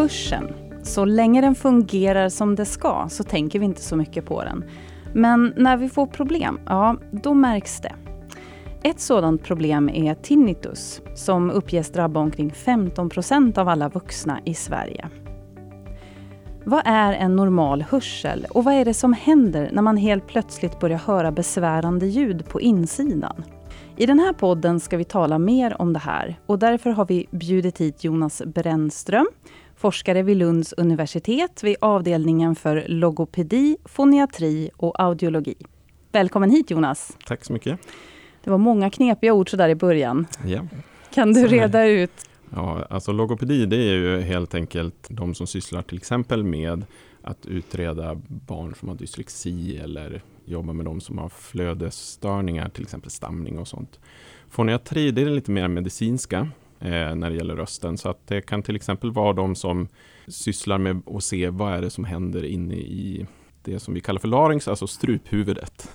Hörseln. Så länge den fungerar som det ska så tänker vi inte så mycket på den. Men när vi får problem, ja då märks det. Ett sådant problem är tinnitus som uppges drabba omkring 15 procent av alla vuxna i Sverige. Vad är en normal hörsel och vad är det som händer när man helt plötsligt börjar höra besvärande ljud på insidan? I den här podden ska vi tala mer om det här och därför har vi bjudit hit Jonas Brännström, forskare vid Lunds universitet vid avdelningen för logopedi, foniatri och audiologi. Välkommen hit Jonas! Tack så mycket! Det var många knepiga ord sådär i början. Ja. Kan du reda ut? Ja, alltså logopedi det är ju helt enkelt de som sysslar till exempel med att utreda barn som har dyslexi eller jobba med de som har flödesstörningar, till exempel stamning och sånt. Foniatri, det är lite mer medicinska när det gäller rösten. Så att det kan till exempel vara de som sysslar med att se vad är det som händer inne i det som vi kallar för larynx, alltså struphuvudet.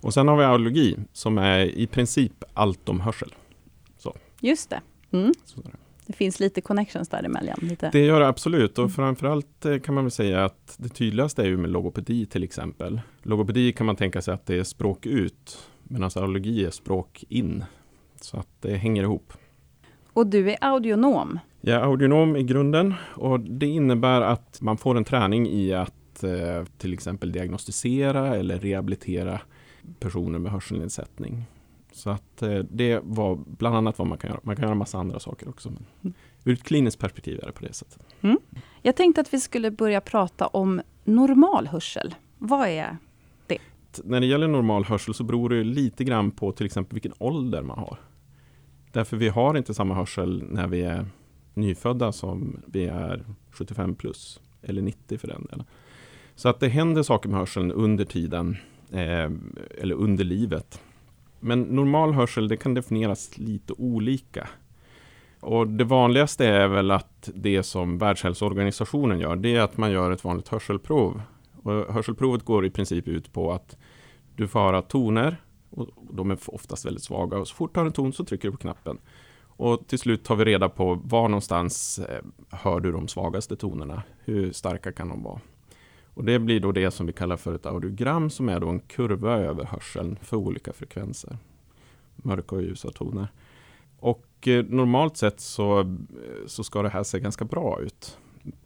Och sen har vi audiologi som är i princip allt om hörsel. Så. Just det. Mm. Det finns lite connections däremellan. Lite. Det gör det absolut och mm. framförallt eh, kan man väl säga att det tydligaste är ju med logopedi till exempel. Logopedi kan man tänka sig att det är språk ut medan audiologi är språk in. Så att det hänger ihop. Och du är audionom? Jag är audionom i grunden och det innebär att man får en träning i att eh, till exempel diagnostisera eller rehabilitera personer med hörselnedsättning. Så att eh, det var bland annat vad man kan göra. Man kan göra massa andra saker också. Men ur ett kliniskt perspektiv är det på det sättet. Mm. Jag tänkte att vi skulle börja prata om normal hörsel. Vad är det? När det gäller normal hörsel så beror det lite grann på till exempel vilken ålder man har. Därför vi har inte samma hörsel när vi är nyfödda som vi är 75 plus. Eller 90 för den delen. Så att det händer saker med hörseln under tiden eh, eller under livet. Men normal hörsel det kan definieras lite olika. Och det vanligaste är väl att det som Världshälsoorganisationen gör, det är att man gör ett vanligt hörselprov. Och hörselprovet går i princip ut på att du får höra toner, och de är oftast väldigt svaga. Och så fort du har en ton så trycker du på knappen. Och till slut tar vi reda på var någonstans eh, hör du de svagaste tonerna. Hur starka kan de vara? Och det blir då det som vi kallar för ett audiogram som är då en kurva över hörseln för olika frekvenser. Mörka och ljusa toner. Och eh, normalt sett så, eh, så ska det här se ganska bra ut.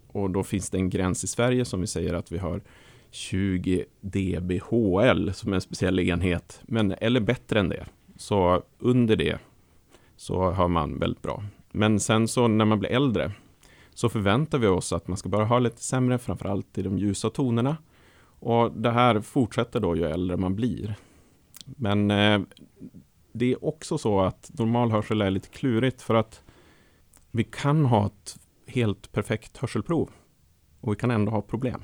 Och då finns det en gräns i Sverige som vi säger att vi har 20 dBHL som är en speciell enhet. Men, eller bättre än det. Så under det så hör man väldigt bra. Men sen så när man blir äldre så förväntar vi oss att man ska bara höra lite sämre, framförallt i de ljusa tonerna. Och det här fortsätter då ju äldre man blir. Men eh, det är också så att normal hörsel är lite klurigt för att vi kan ha ett helt perfekt hörselprov och vi kan ändå ha problem.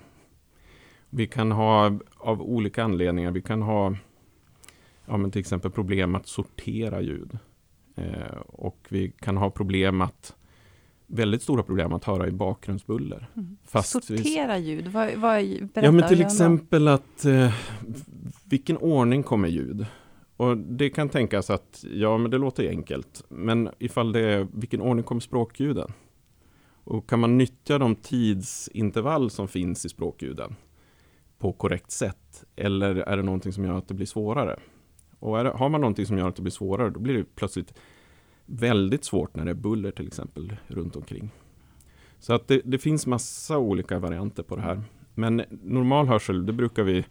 Vi kan ha av olika anledningar, vi kan ha ja, men till exempel problem att sortera ljud. Eh, och vi kan ha problem att väldigt stora problem att höra i bakgrundsbuller. Mm. Sortera vi... ljud, vad, vad Ja men till exempel att eh, vilken ordning kommer ljud? Och det kan tänkas att, ja men det låter enkelt. Men ifall det är, vilken ordning kommer språkljuden? Och kan man nyttja de tidsintervall som finns i språkljuden på korrekt sätt? Eller är det någonting som gör att det blir svårare? Och det, har man någonting som gör att det blir svårare, då blir det plötsligt väldigt svårt när det är buller till exempel runt omkring. Så att det, det, finns massa olika varianter på det här. Men normal hörsel, det brukar vi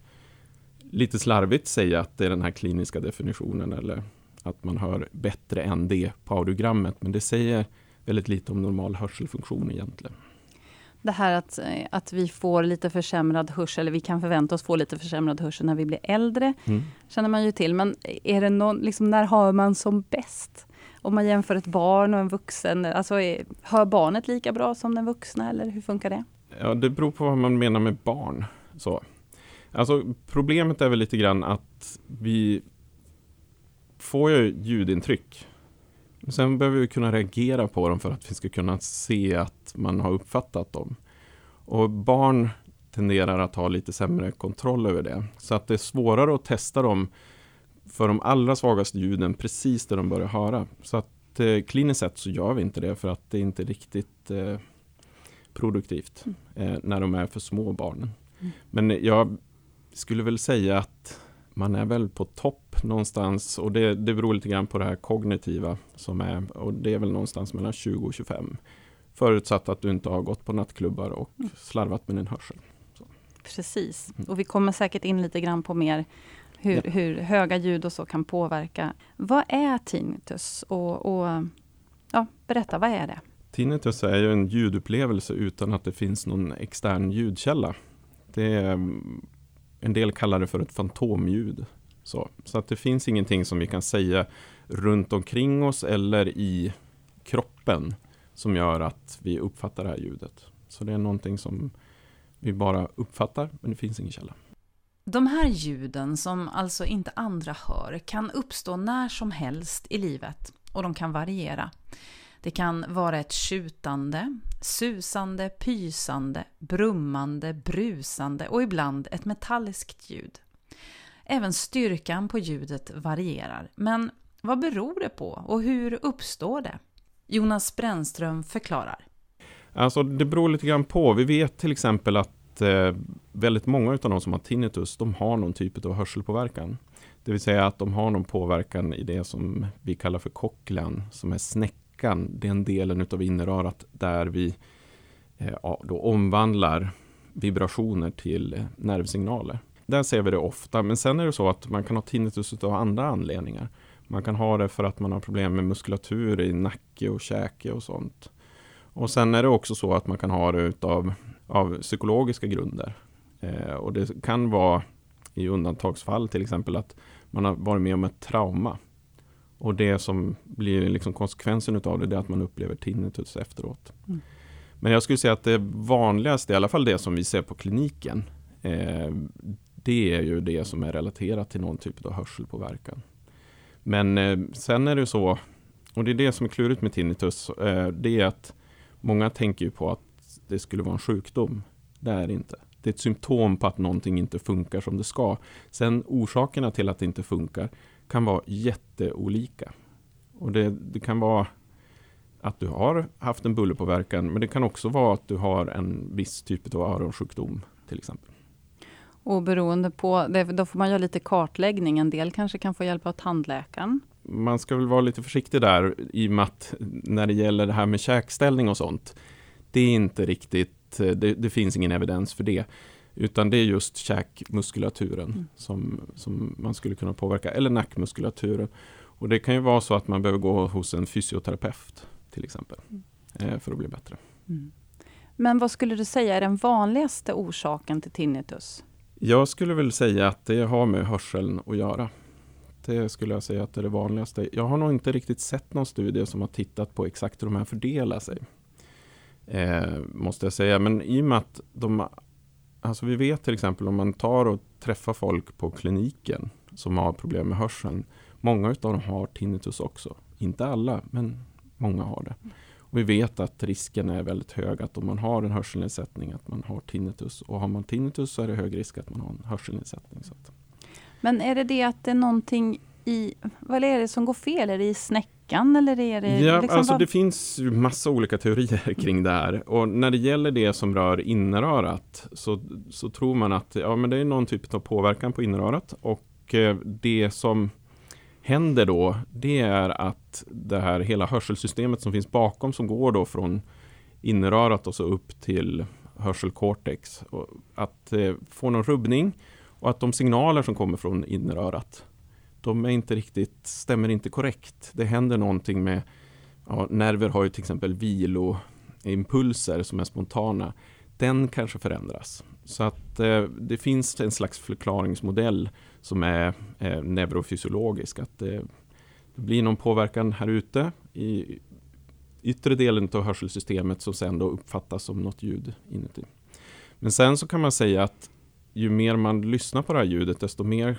lite slarvigt säga att det är den här kliniska definitionen eller att man hör bättre än det på audiogrammet. Men det säger väldigt lite om normal hörselfunktion egentligen. Det här att, att vi får lite försämrad hörsel, eller vi kan förvänta oss få lite försämrad hörsel när vi blir äldre, mm. känner man ju till. Men är det någon, liksom, när hör man som bäst? Om man jämför ett barn och en vuxen, alltså hör barnet lika bra som den vuxna eller hur funkar det? Ja, det beror på vad man menar med barn. Så. Alltså, problemet är väl lite grann att vi får ju ljudintryck. Sen behöver vi kunna reagera på dem för att vi ska kunna se att man har uppfattat dem. Och barn tenderar att ha lite sämre kontroll över det. Så att det är svårare att testa dem för de allra svagaste ljuden precis där de börjar höra. Så att eh, kliniskt sett så gör vi inte det för att det inte riktigt eh, produktivt Mm. eh, när de är för små barnen. Mm. Men jag skulle väl säga att man är väl på topp någonstans och det, det beror lite grann på det här kognitiva som är och det är väl någonstans mellan 20 och 25. Förutsatt att du inte har gått på nattklubbar och Mm. slarvat med din hörsel. Precis. Mm. Och vi kommer säkert in lite grann på mer hur, Ja. hur höga ljud och så kan påverka. Vad är tinnitus? Och, och ja, berätta, vad är det? Tinnitus är ju en ljudupplevelse utan att det finns någon extern ljudkälla. Det är, en del kallar det för ett fantomljud. Så, så att det finns ingenting som vi kan säga runt omkring oss eller i kroppen som gör att vi uppfattar det här ljudet. Så det är någonting som vi bara uppfattar, men det finns ingen källa. De här ljuden som alltså inte andra hör kan uppstå när som helst i livet och de kan variera. Det kan vara ett tjutande, susande, pysande, brummande, brusande och ibland ett metalliskt ljud. Även styrkan på ljudet varierar. Men vad beror det på och hur uppstår det? Jonas Brännström förklarar. Alltså det beror lite grann på. Vi vet till exempel att eh, väldigt många av de som har tinnitus, de har någon typ av hörselpåverkan. Det vill säga att de har någon påverkan i det som vi kallar för cochlean, som är snäckan, den delen utav innerörat där vi eh, ja, då omvandlar vibrationer till eh, nervsignaler. Där ser vi det ofta, men sen är det så att man kan ha tinnitus av andra anledningar. Man kan ha det för att man har problem med muskulatur i nacke och käke och sånt. Och sen är det också så att man kan ha det utav, av psykologiska grunder. Eh, och det kan vara i undantagsfall till exempel att man har varit med om ett trauma. Och det som blir liksom konsekvensen utav det, det är att man upplever tinnitus efteråt. Mm. Men jag skulle säga att det vanligaste, i alla fall det som vi ser på kliniken, eh, det är ju det som är relaterat till någon typ av hörselpåverkan. Men eh, sen är det så, och det är det som är klurigt med tinnitus, eh, det är att många tänker ju på att det skulle vara en sjukdom. Det är det inte. Det är ett symptom på att någonting inte funkar som det ska. Sen orsakerna till att det inte funkar kan vara jätteolika. Och det, det kan vara att du har haft en bullerpåverkan, men det kan också vara att du har en viss typ av öronsjukdom till exempel. Och beroende på, det, då får man göra lite kartläggning. En del kanske kan få hjälp av tandläkaren. Man ska väl vara lite försiktig där i och med att när det gäller det här med käkställning och sånt, det är inte riktigt, det, det finns ingen evidens för det. Utan det är just käkmuskulaturen Mm. som, som man skulle kunna påverka, eller nackmuskulaturen. Och det kan ju vara så att man behöver gå hos en fysioterapeut till exempel, Mm. eh, för att bli bättre. Men vad skulle du säga är den vanligaste orsaken till tinnitus? Jag skulle väl säga att det har med hörseln att göra. Det skulle jag säga att det är det vanligaste. Jag har nog inte riktigt sett någon studie som har tittat på exakt hur de här fördelar sig. Eh, måste jag säga. Men i och med att de... Alltså vi vet till exempel om man tar och träffar folk på kliniken som har problem med hörseln. Många av dem har tinnitus också. Inte alla, men många har det. Och vi vet att risken är väldigt hög att om man har en hörselnedsättning att man har tinnitus. Och har man tinnitus så är det hög risk att man har en hörselnedsättning. Så att, Men är det det att det är någonting i, vad är det som går fel? Är det i snäckan eller är det ja, liksom alltså vad- det finns massa olika teorier kring det här. Och när det gäller det som rör innerörat så, så tror man att ja, men det är någon typ av påverkan på innerörat. Och eh, det som händer då, det är att det här hela hörselsystemet som finns bakom som går då från innerörat och så upp till hörselcortex. Och att eh, få någon rubbning och att de signaler som kommer från innerörat de är inte riktigt, stämmer inte korrekt. Det händer någonting med, ja, nerver har ju till exempel viloimpulser som är spontana. Den kanske förändras. Så att eh, det finns en slags förklaringsmodell som är eh, neurofysiologisk. Att det, det blir någon påverkan här ute i yttre delen av hörselsystemet som sen då uppfattas som något ljud inuti. Men sen så kan man säga att ju mer man lyssnar på det här ljudet desto mer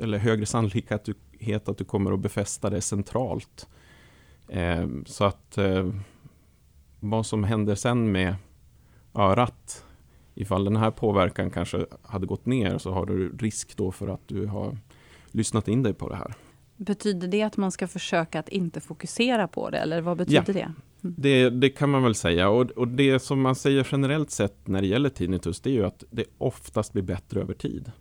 eller högre sannolikhet att du, kommer att befästa det centralt. Eh, så att eh, vad som händer sen med örat ifall den här påverkan kanske hade gått ner så har du risk då för att du har lyssnat in dig på det här. Betyder det att man ska försöka att inte fokusera på det, eller vad betyder Ja. det? Mm. Det, det kan man väl säga. Och, och det som man säger generellt sett när det gäller tinnitus, det är ju att det oftast blir bättre över tid.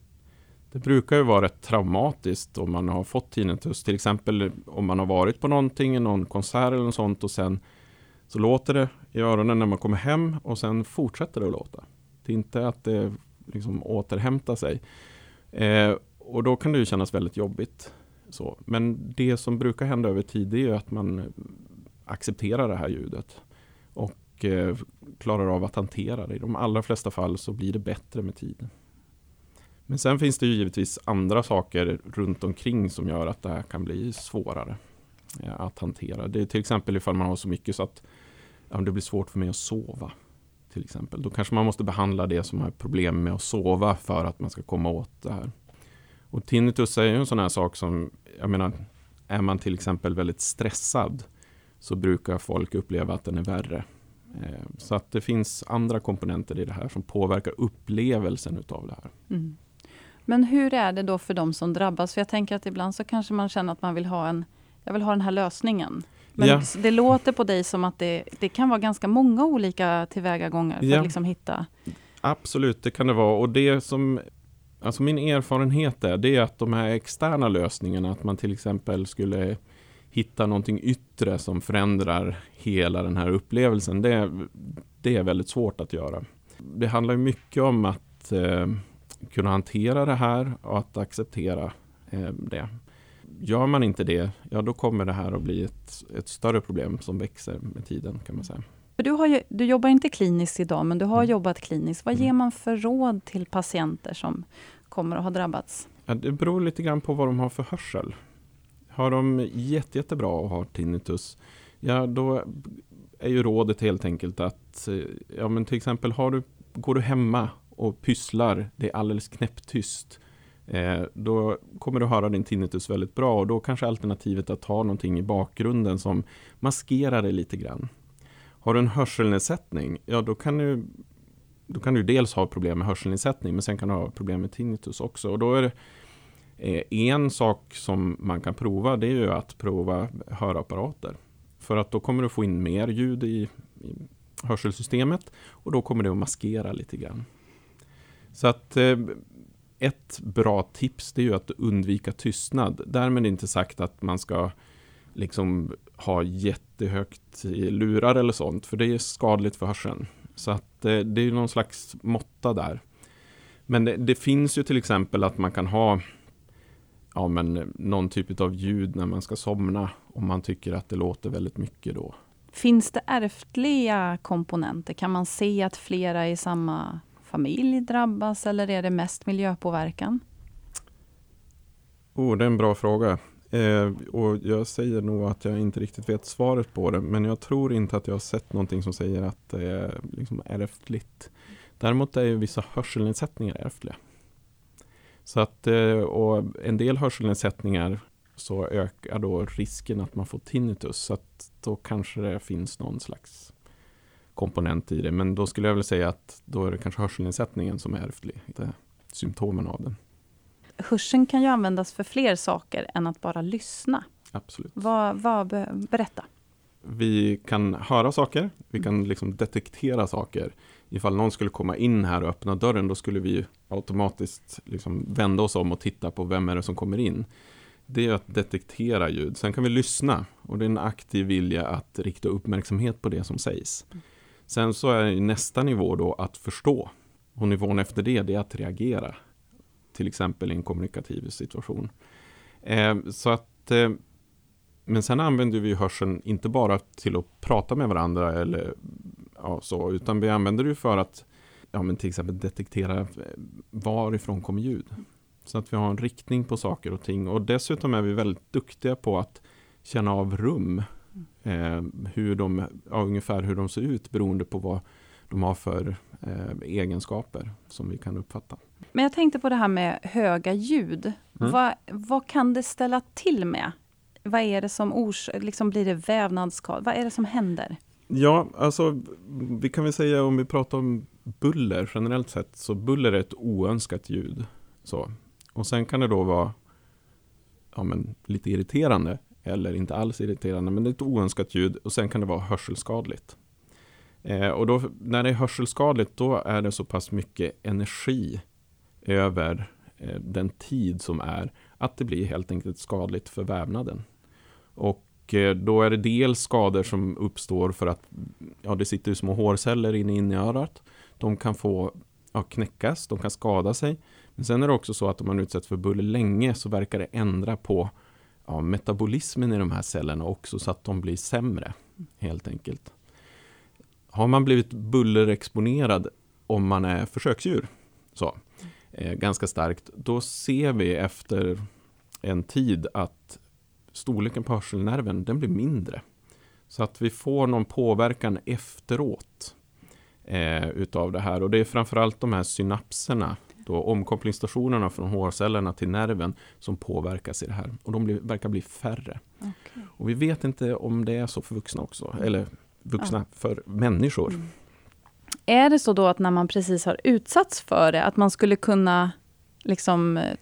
Det brukar ju vara rätt traumatiskt om man har fått tinnitus. Till exempel om man har varit på någonting, någon konsert eller något sånt och sen så låter det i öronen när man kommer hem och sen fortsätter det att låta. Det är inte att det liksom återhämtar sig. Eh, och då kan det ju kännas väldigt jobbigt. Så. Men det som brukar hända över tid är ju att man accepterar det här ljudet och eh, klarar av att hantera det. I de allra flesta fall så blir det bättre med tiden. Men sen finns det ju givetvis andra saker runt omkring som gör att det här kan bli svårare eh, att hantera. Det är till exempel ifall man har så mycket så att ja, det blir svårt för mig att sova. Till exempel. Då kanske man måste behandla det som har problem med att sova för att man ska komma åt det här. Och tinnitus är ju en sån här sak som, jag menar, är man till exempel väldigt stressad så brukar folk uppleva att den är värre. Eh, Så att det finns andra komponenter i det här som påverkar upplevelsen utav det här. Mm. Men hur är det då för de som drabbas? För jag tänker att ibland så kanske man känner att man vill ha en, jag vill ha den här lösningen. Men Ja. det låter på dig som att det, det kan vara ganska många olika tillvägagångar för Ja. att liksom hitta... Absolut, det kan det vara. Och det som, alltså min erfarenhet är, det är att de här externa lösningarna, att man till exempel skulle hitta någonting yttre som förändrar hela den här upplevelsen, det, det är väldigt svårt att göra. Det handlar mycket om att eh, kunna hantera det här och att acceptera eh, det. Gör man inte det, ja då kommer det här att bli ett, ett större problem som växer med tiden kan man säga. För du, har ju, du jobbar inte kliniskt idag, men du har Mm. jobbat kliniskt. Vad Mm. ger man för råd till patienter som kommer att ha drabbats? Ja, det beror lite grann på vad de har för hörsel. Har de jätte, jättebra och har tinnitus, ja då är ju rådet helt enkelt att, eh, ja men till exempel har du, går du hemma och pysslar, det är alldeles knäpptyst, eh, då kommer du höra din tinnitus väldigt bra och då kanske alternativet är att ha någonting i bakgrunden som maskerar det lite grann. Har du en hörselnedsättning, ja då kan du då kan du dels ha problem med hörselnedsättning men sen kan du ha problem med tinnitus också. Och då är det eh, en sak som man kan prova det är ju att prova hörapparater. För att då kommer du få in mer ljud i, i hörselsystemet och då kommer det att maskera lite grann. Så att eh, ett bra tips det är ju att undvika tystnad. Därmed inte sagt att man ska liksom ha jättehögt i lurar eller sånt, för det är skadligt för hörseln. Så att eh, det är någon slags måtta där. Men det, det finns ju till exempel att man kan ha ja, men någon typ av ljud när man ska somna om man tycker att det låter väldigt mycket då. Finns det ärftliga komponenter? Kan man se att flera i samma familj drabbas eller är det mest miljöpåverkan? Oh, det är en bra fråga. Eh, och jag säger nog att jag inte riktigt vet svaret på det. Men jag tror inte att jag har sett någonting som säger att det är liksom ärftligt. Däremot är ju vissa hörselnedsättningar ärftliga. Så att, eh, och en del hörselnedsättningar så ökar då risken att man får tinnitus. Så att då kanske det finns någon slags komponent i det. Men då skulle jag väl säga att då är det kanske hörselnedsättningen som är ärftlig, inte symptomen av den. Hörseln kan ju användas för fler saker än att bara lyssna. Absolut. Vad, vad, be- berätta. Vi kan höra saker, vi kan liksom detektera saker. Ifall någon skulle komma in här och öppna dörren, då skulle vi automatiskt liksom vända oss om och titta på vem är det som kommer in. Det är att detektera ljud. Sen kan vi lyssna och det är en aktiv vilja att rikta uppmärksamhet på det som sägs. Sen så är nästa nivå då att förstå. Och nivån efter det, det är att reagera. Till exempel i en kommunikativ situation. Eh, så att eh, men sen använder vi hörseln inte bara till att prata med varandra eller ja, så, utan vi använder det för att ja, men till exempel detektera eh, varifrån kommer ljud. Så att vi har en riktning på saker och ting. Och dessutom är vi väldigt duktiga på att känna av rum. Eh, hur de, ja, ungefär hur de ser ut beroende på vad de har för eh, egenskaper som vi kan uppfatta. Men jag tänkte på det här med höga ljud. Mm. Vad, vad kan det ställa till med? Vad är det som ors liksom blir det vävnadsskador? Vad är det som händer? Ja, alltså vi kan väl säga om vi pratar om buller generellt sett, så buller är ett oönskat ljud. Så. Och sen kan det då vara ja, men, lite irriterande eller inte alls irriterande, men det är ett oönskat ljud och sen kan det vara hörselskadligt. Eh, och då, när det är hörselskadligt, då är det så pass mycket energi över eh, den tid som är att det blir helt enkelt skadligt för vävnaden. Och eh, då är det dels skador som uppstår för att ja, det sitter små hårceller inne, i örat. De kan få ja, knäckas, de kan skada sig. Men sen är det också så att om man utsätts för buller länge så verkar det ändra på ja, metabolismen i de här cellerna också så att de blir sämre helt enkelt. Har man blivit bullerexponerad om man är försöksdjur så, ganska starkt, då ser vi efter en tid att storleken på hörselnerven den blir mindre. Så att vi får någon påverkan efteråt eh, utav det här. Och det är framförallt de här synapserna, då omkopplingsstationerna från hårcellerna till nerven som påverkas i det här. Och de blir, verkar bli färre. Okay. Och vi vet inte om det är så för vuxna också, eller vuxna ja. för människor. Mm. Är det så då att när man precis har utsatts för det, att man skulle kunna liksom eh,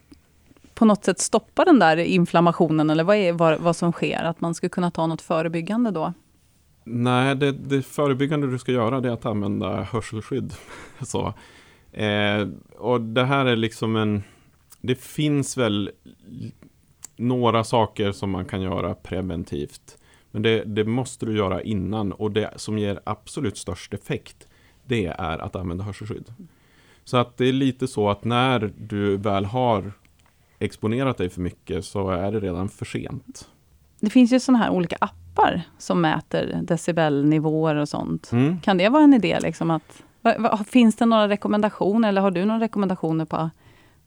på något sätt stoppa den där inflammationen, eller vad är vad, vad som sker? Att man skulle kunna ta något förebyggande då? Nej, det, det förebyggande du ska göra det är att använda hörselskydd. Så, eh, och det här är liksom en... Det finns väl några saker som man kan göra preventivt. Men det, det, måste du göra innan och det som ger absolut störst effekt det är att använda hörselskydd. Så att det är lite så att när du väl har exponerat dig för mycket så är det redan för sent. Det finns ju sådana här olika appar som mäter decibelnivåer och sånt. Mm. Kan det vara en idé? Liksom att, finns det några rekommendationer eller har du några rekommendationer på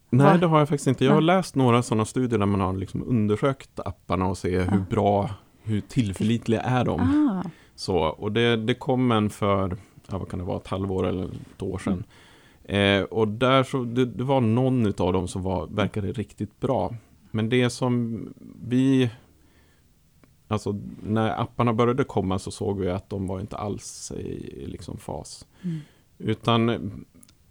Nej, det har jag faktiskt inte. Jag har läst några sådana studier där man har liksom undersökt apparna och ser hur bra, hur tillförlitliga är de. Ah. Så, och det, det kom en för, ja, vad kan det vara, ett halvår eller ett år sedan. Eh, och där så, det, det, var någon av dem som var, verkade riktigt bra. Men det som vi... Alltså när apparna började komma så såg vi att de var inte alls i liksom fas. Mm. Utan...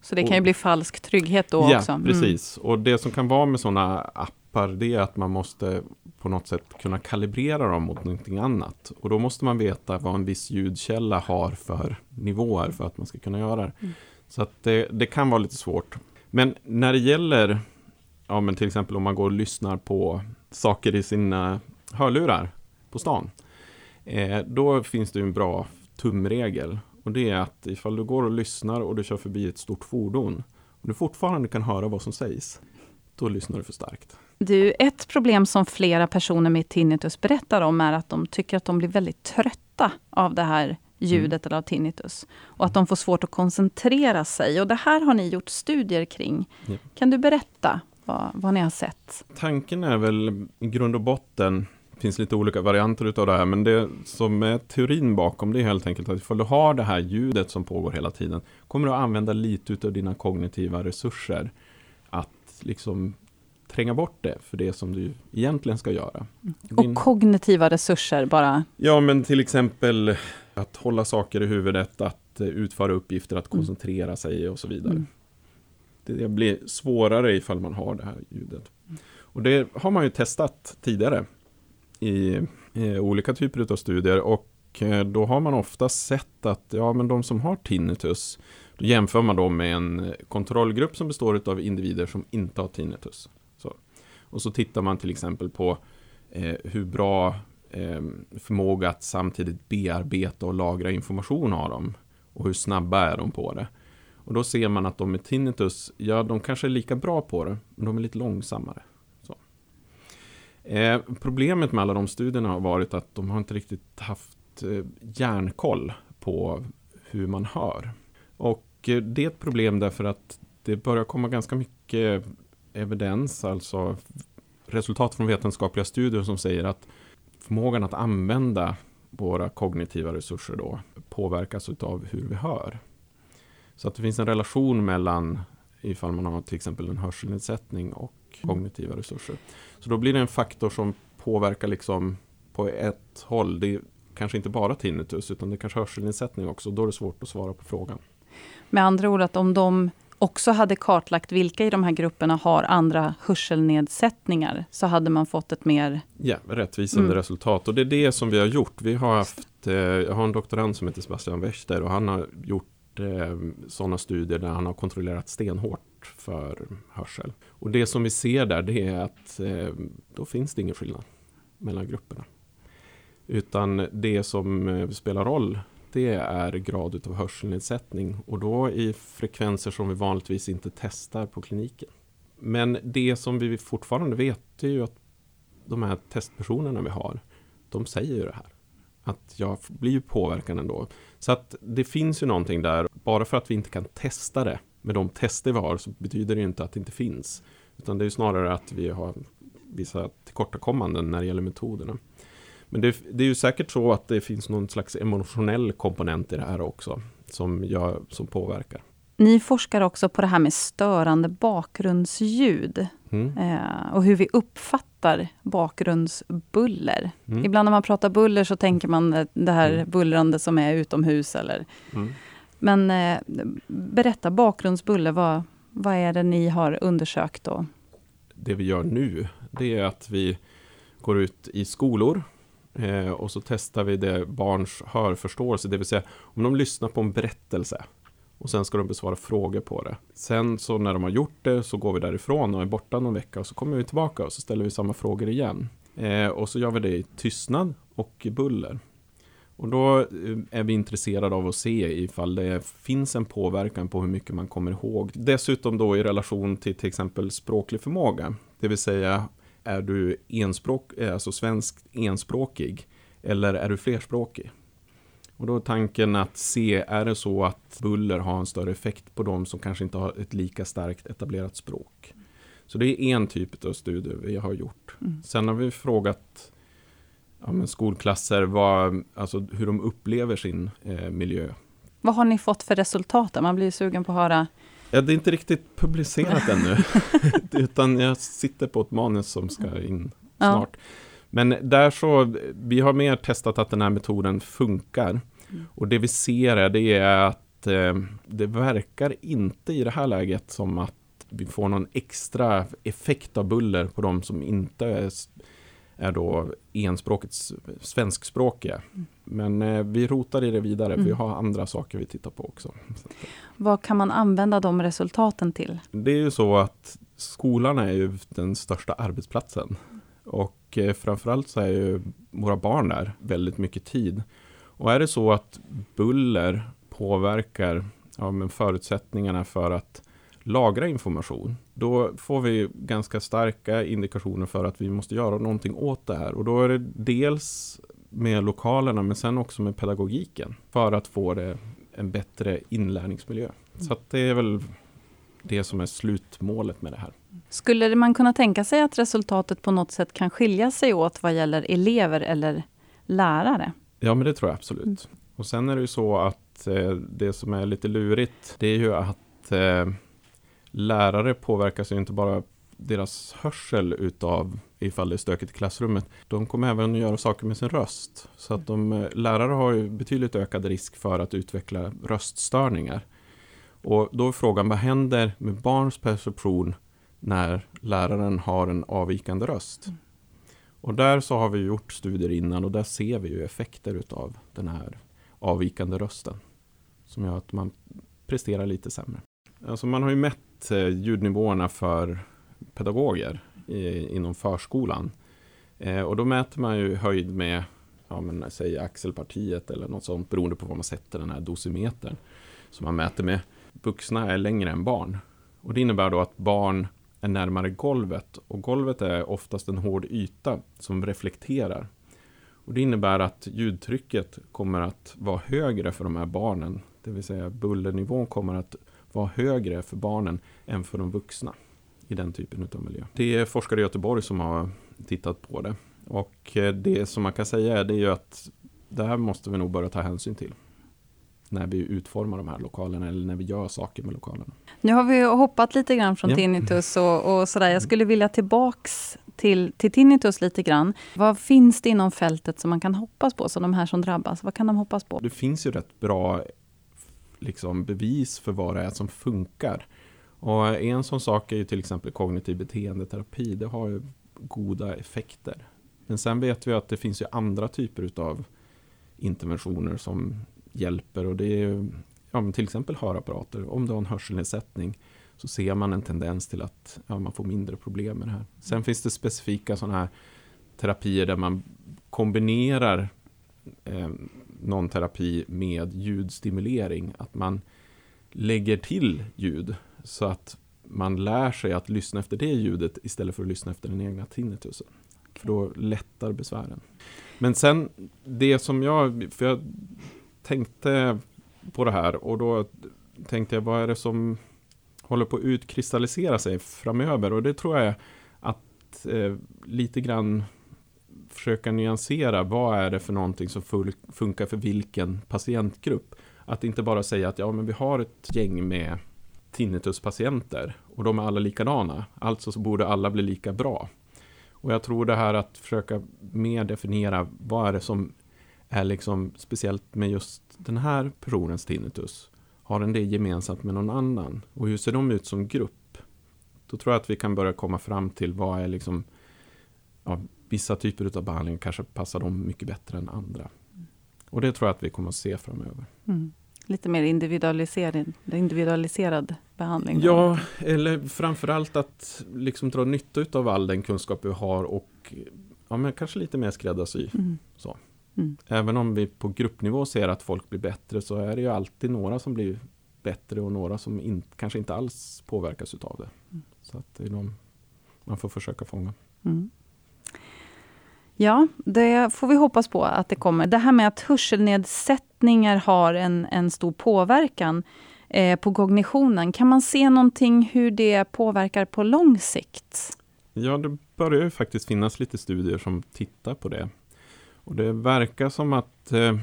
Så det kan ju bli falsk trygghet då ja, också? Ja, mm. precis. Och det som kan vara med sådana appar det är att man måste på något sätt kunna kalibrera dem mot någonting annat. Och då måste man veta vad en viss ljudkälla har för nivåer för att man ska kunna göra det. Mm. Så att det, det, kan vara lite svårt. Men när det gäller, ja men till exempel om man går och lyssnar på saker i sina hörlurar på stan. Eh, då finns det en bra tumregel. Och det är att ifall du går och lyssnar och du kör förbi ett stort fordon och du fortfarande kan höra vad som sägs, då lyssnar du för starkt. Du, ett problem som flera personer med tinnitus berättar om är att de tycker att de blir väldigt trötta av det här ljudet mm. eller av tinnitus. Och att de får svårt att koncentrera sig. Och det här har ni gjort studier kring. Ja. Kan du berätta vad, vad ni har sett? Tanken är väl i grund och botten det finns lite olika varianter utav det här, men det som är teorin bakom det är helt enkelt att ifall du har det här ljudet som pågår hela tiden, kommer du att använda lite utav dina kognitiva resurser att liksom tränga bort det för det som du egentligen ska göra. Och Din... kognitiva resurser bara? Ja, men till exempel att hålla saker i huvudet, att eh, utföra uppgifter, att mm. koncentrera mm. sig och så vidare. Mm. Det blir svårare ifall man har det här ljudet. Och det har man ju testat tidigare i, i olika typer av studier och eh, då har man ofta sett att ja, men de som har tinnitus, då jämför man dem med en kontrollgrupp som består av individer som inte har tinnitus. Och så tittar man till exempel på eh, hur bra eh, förmåga att samtidigt bearbeta och lagra information har de. Och hur snabba är de på det. Och då ser man att de med tinnitus, ja de kanske är lika bra på det, men de är lite långsammare. Eh, problemet med alla de studierna har varit att de har inte riktigt haft eh, järnkoll på hur man hör. Och eh, det är ett problem därför att det börjar komma ganska mycket evidens, alltså resultat från vetenskapliga studier som säger att förmågan att använda våra kognitiva resurser då påverkas av hur vi hör. Så att det finns en relation mellan ifall man har till exempel en hörselnedsättning och kognitiva resurser. Så då blir det en faktor som påverkar liksom på ett håll. Det är kanske inte bara tinnitus utan det är kanske hörselnedsättning också. Då är det svårt att svara på frågan. Med andra ord att om de också hade kartlagt vilka i de här grupperna har andra hörselnedsättningar, så hade man fått ett mer... Ja, rättvisande mm. resultat. Och det är det som vi har gjort. Vi har haft, eh, jag har en doktorand som heter Sebastian Wächter och han har gjort eh, sådana studier där han har kontrollerat stenhårt för hörsel. Och det som vi ser där det är att eh, då finns det ingen skillnad mellan grupperna. Utan det som spelar roll det är grad av hörselnedsättning och då i frekvenser som vi vanligtvis inte testar på kliniken. Men det som vi fortfarande vet är ju att de här testpersonerna vi har, de säger ju det här. Att jag blir påverkad ändå. Så att det finns ju någonting där, bara för att vi inte kan testa det med de tester vi har så betyder det ju inte att det inte finns. Utan det är ju snarare att vi har vissa tillkortakommanden när det gäller metoderna. Men det, det, är ju säkert så att det finns någon slags emotionell komponent i det här också, som, jag, som påverkar. Ni forskar också på det här med störande bakgrundsljud mm. eh, och hur vi uppfattar bakgrundsbuller. Mm. Ibland när man pratar buller så tänker man det här mm. bullrande som är utomhus. Eller. Mm. Men eh, berätta bakgrundsbuller, vad, vad är det ni har undersökt? Då? Det vi gör nu, det är att vi går ut i skolor Eh, och så testar vi det barns hörförståelse, det vill säga om de lyssnar på en berättelse och sen ska de besvara frågor på det. Sen så när de har gjort det så går vi därifrån och är borta någon vecka och så kommer vi tillbaka och så ställer vi samma frågor igen. Eh, och så gör vi det i tystnad och i buller. Och då eh, är vi intresserade av att se ifall det finns en påverkan på hur mycket man kommer ihåg. Dessutom då i relation till till exempel språklig förmåga. Det vill säga är du enspråk, eh, alltså svensk enspråkig eller är du flerspråkig? Och då är tanken att se, är det så att buller har en större effekt på de som kanske inte har ett lika starkt etablerat språk? Så det är en typ av studier vi har gjort. Mm. Sen har vi frågat ja, skolklasser vad, alltså hur de upplever sin eh, miljö. Vad har ni fått för resultat? Man blir sugen på att höra Ja, det är inte riktigt publicerat ännu. utan jag sitter på ett manus som ska in snart. Ja. Men där så, vi har mer testat att den här metoden funkar. Mm. Och det vi ser är, det är att eh, det verkar inte i det här läget som att vi får någon extra effekt av buller på de som inte är då enspråkets svenskspråkiga. Mm. Men eh, vi rotar i det vidare, mm. vi har andra saker vi tittar på också. Vad kan man använda de resultaten till? Det är ju så att skolan är ju den största arbetsplatsen. Och eh, framförallt så är ju våra barn där väldigt mycket tid. Och är det så att buller påverkar ja, men förutsättningarna för att lagra information, då får vi ganska starka indikationer för att vi måste göra någonting åt det här. Och då är det dels med lokalerna, men sen också med pedagogiken, för att få det en bättre inlärningsmiljö. Så det är väl det som är slutmålet med det här. Skulle man kunna tänka sig att resultatet på något sätt kan skilja sig åt vad gäller elever eller lärare? Ja, men det tror jag absolut. Mm. Och sen är det ju så att eh, det som är lite lurigt, det är ju att eh, lärare påverkas ju inte bara deras hörsel utav ifall det är stökigt i klassrummet. De kommer även att göra saker med sin röst. Så att de, eh, lärare har ju betydligt ökad risk för att utveckla röststörningar. Och då är frågan, vad händer med barns perception när läraren har en avvikande röst? Mm. Och där så har vi gjort studier innan och där ser vi ju effekter utav den här avvikande rösten. Som gör att man presterar lite sämre. Alltså man har ju mätt Eh, ljudnivåerna för pedagoger i, inom förskolan. Eh, och då mäter man ju höjd med, ja men säg axelpartiet eller något sånt beroende på var man sätter den här dosimetern. Som man mäter med. Vuxna är längre än barn. Och det innebär då att barn är närmare golvet och golvet är oftast en hård yta som reflekterar. Och det innebär att ljudtrycket kommer att vara högre för de här barnen. Det vill säga bullernivån kommer att vara högre för barnen än för de vuxna i den typen av miljö. Det är forskare i Göteborg som har tittat på det. Och eh, det som man kan säga är, det är ju att det här måste vi nog börja ta hänsyn till när vi utformar de här lokalerna eller när vi gör saker med lokalerna. Nu har vi hoppat lite grann från ja. tinnitus och, och sådär. Jag skulle vilja tillbaks till, till tinnitus lite grann. Vad finns det inom fältet som man kan hoppas på, som de här som drabbas? Vad kan de hoppas på? Det finns ju rätt bra liksom bevis för vad det är som funkar. Och en sån sak är ju till exempel kognitiv beteendeterapi. Det har ju goda effekter. Men sen vet vi att det finns ju andra typer utav interventioner som hjälper och det är ja, till exempel hörapparater. Om du har en hörselnedsättning så ser man en tendens till att ja, man får mindre problem med det här. Sen finns det specifika sådana här terapier där man kombinerar eh, någon terapi med ljudstimulering. Att man lägger till ljud så att man lär sig att lyssna efter det ljudet istället för att lyssna efter den egna tinnitusen. För då lättar besvären. Men sen det som jag, för jag tänkte på det här och då tänkte jag vad är det som håller på att utkristallisera sig framöver och det tror jag är att eh, lite grann försöka nyansera vad är det för någonting som funkar för vilken patientgrupp. Att inte bara säga att ja men vi har ett gäng med tinnituspatienter och de är alla likadana. Alltså så borde alla bli lika bra. Och jag tror det här att försöka mer definiera vad är det som är liksom speciellt med just den här personens tinnitus. Har den det gemensamt med någon annan? Och hur ser de ut som grupp? Då tror jag att vi kan börja komma fram till vad är liksom ja, vissa typer av behandling kanske passar dem mycket bättre än andra. Och det tror jag att vi kommer att se framöver. Mm. Lite mer individualiserad, individualiserad behandling? Ja, eller framförallt att liksom dra nytta av all den kunskap vi har och ja, men kanske lite mer skräddarsy. Mm. Så. Mm. Även om vi på gruppnivå ser att folk blir bättre så är det ju alltid några som blir bättre och några som in, kanske inte alls påverkas utav det. Mm. Så att det är de man får försöka fånga. Ja, det får vi hoppas på att det kommer. Det här med att hörselnedsättningar har en, en stor påverkan eh, på kognitionen. Kan man se någonting hur det påverkar på lång sikt? Ja, det börjar ju faktiskt finnas lite studier som tittar på det. Och det verkar som att eh,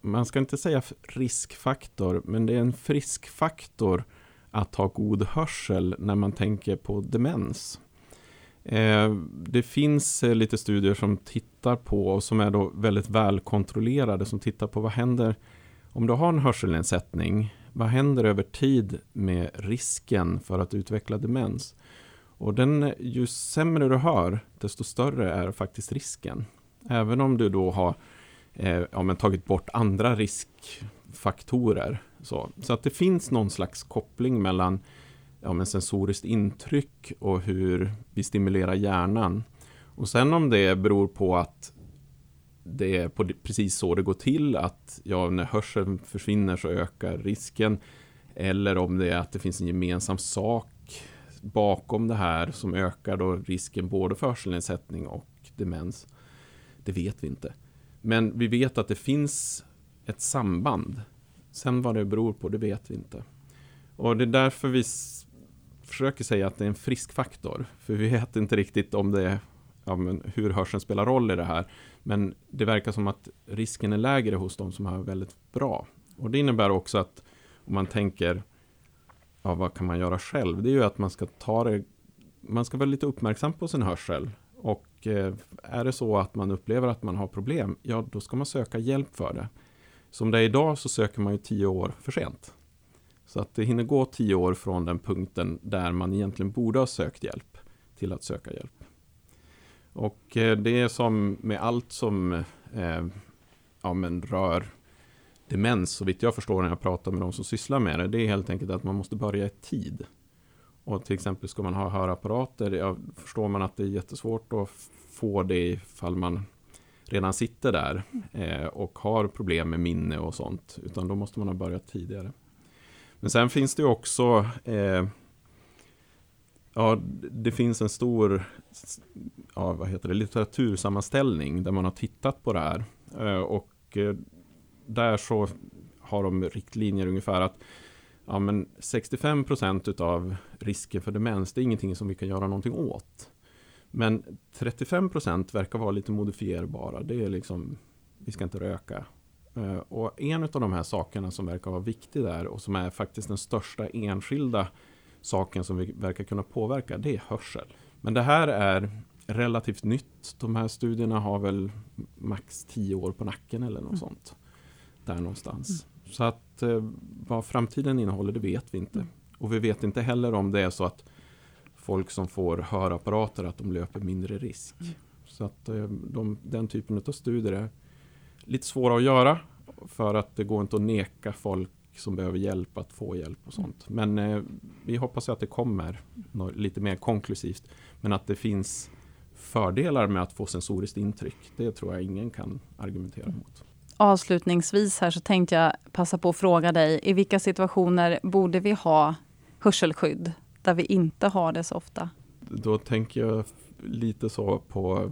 man ska inte säga riskfaktor, men det är en friskfaktor att ha god hörsel när man tänker på demens. Eh, det finns eh, lite studier som tittar på, och som är då väldigt välkontrollerade, som tittar på vad händer om du har en hörselnedsättning. Vad händer över tid med risken för att utveckla demens? Och den, ju sämre du hör, desto större är faktiskt risken. Även om du då har eh, ja, men tagit bort andra riskfaktorer. Så, så att det finns någon slags koppling mellan ja, men sensoriskt intryck och hur vi stimulerar hjärnan. Och sen om det beror på att det är på precis så det går till, att ja, när hörseln försvinner så ökar risken. Eller om det är att det finns en gemensam sak bakom det här som ökar då risken både för hörselnedsättning och demens. Det vet vi inte. Men vi vet att det finns ett samband. Sen vad det beror på, det vet vi inte. Och det är därför vi försöker säga att det är en frisk faktor. För vi vet inte riktigt om det är, ja, men hur hörseln spelar roll i det här. Men det verkar som att risken är lägre hos de som har väldigt bra. Och det innebär också att om man tänker, ja, vad kan man göra själv? Det är ju att man ska ta det, man ska vara lite uppmärksam på sin hörsel. Och eh, är det så att man upplever att man har problem, ja då ska man söka hjälp för det. Som det är idag så söker man ju tio år för sent. Så att det hinner gå tio år från den punkten där man egentligen borde ha sökt hjälp till att söka hjälp. Och eh, det är som med allt som eh, ja, men rör demens, så vitt jag förstår när jag pratar med de som sysslar med det, det är helt enkelt att man måste börja i tid. Och till exempel ska man ha hörapparater, ja, förstår man att det är jättesvårt att få det ifall man redan sitter där eh, och har problem med minne och sånt, utan då måste man ha börjat tidigare. Men sen finns det också eh, Ja, det finns en stor ja, vad heter det, litteratursammanställning där man har tittat på det här. Eh, och eh, där så har de riktlinjer ungefär att ja, men 65 procent av risken för demens, det är ingenting som vi kan göra någonting åt. Men 35 procent verkar vara lite modifierbara. Det är liksom, vi ska inte röka, och en av de här sakerna som verkar vara viktig där och som är faktiskt den största enskilda saken som vi verkar kunna påverka, det är hörsel. Men det här är relativt nytt. De här studierna har väl max tio år på nacken eller något mm. sånt. Där någonstans. Mm. Så att eh, vad framtiden innehåller, det vet vi inte. Och vi vet inte heller om det är så att folk som får hörapparater att de löper mindre risk. Mm. Så att eh, de, den typen av studier är lite svåra att göra för att det går inte att neka folk som behöver hjälp att få hjälp och sånt. Men eh, vi hoppas att det kommer något, lite mer konklusivt. Men att det finns fördelar med att få sensoriskt intryck, det tror jag ingen kan argumentera mot. Avslutningsvis här så tänkte jag passa på att fråga dig, i vilka situationer borde vi ha hörselskydd där vi inte har det så ofta? Då tänker jag lite så på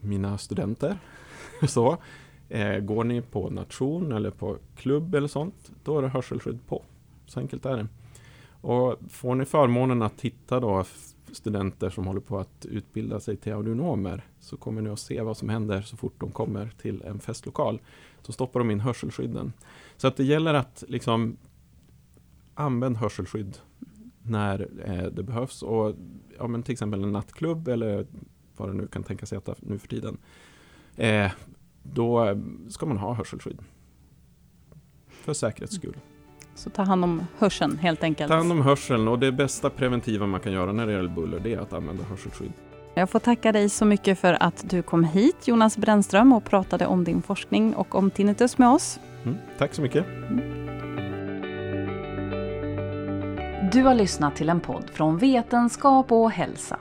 mina studenter. så. Eh, går ni på nation eller på klubb eller sånt, då är det hörselskydd på. Så enkelt är det. Och får ni förmånen att titta då studenter som håller på att utbilda sig till audionomer så kommer ni att se vad som händer så fort de kommer till en festlokal. Så stoppar de in hörselskydden. Så att det gäller att liksom använda hörselskydd när eh, det behövs. Och ja, men till exempel en nattklubb eller vad det nu kan tänka sig att nu för tiden. Eh, då ska man ha hörselskydd. För säkerhets skull. Så ta hand om hörseln helt enkelt. Ta hand om hörseln och det bästa preventiva man kan göra när det gäller buller det är att använda hörselskydd. Jag får tacka dig så mycket för att du kom hit Jonas Brännström och pratade om din forskning och om tinnitus med oss. Mm, tack så mycket. Du har lyssnat till en podd från Vetenskap och hälsa.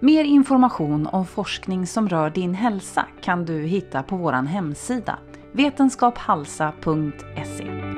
Mer information om forskning som rör din hälsa kan du hitta på vår hemsida vetenskaphalsa.se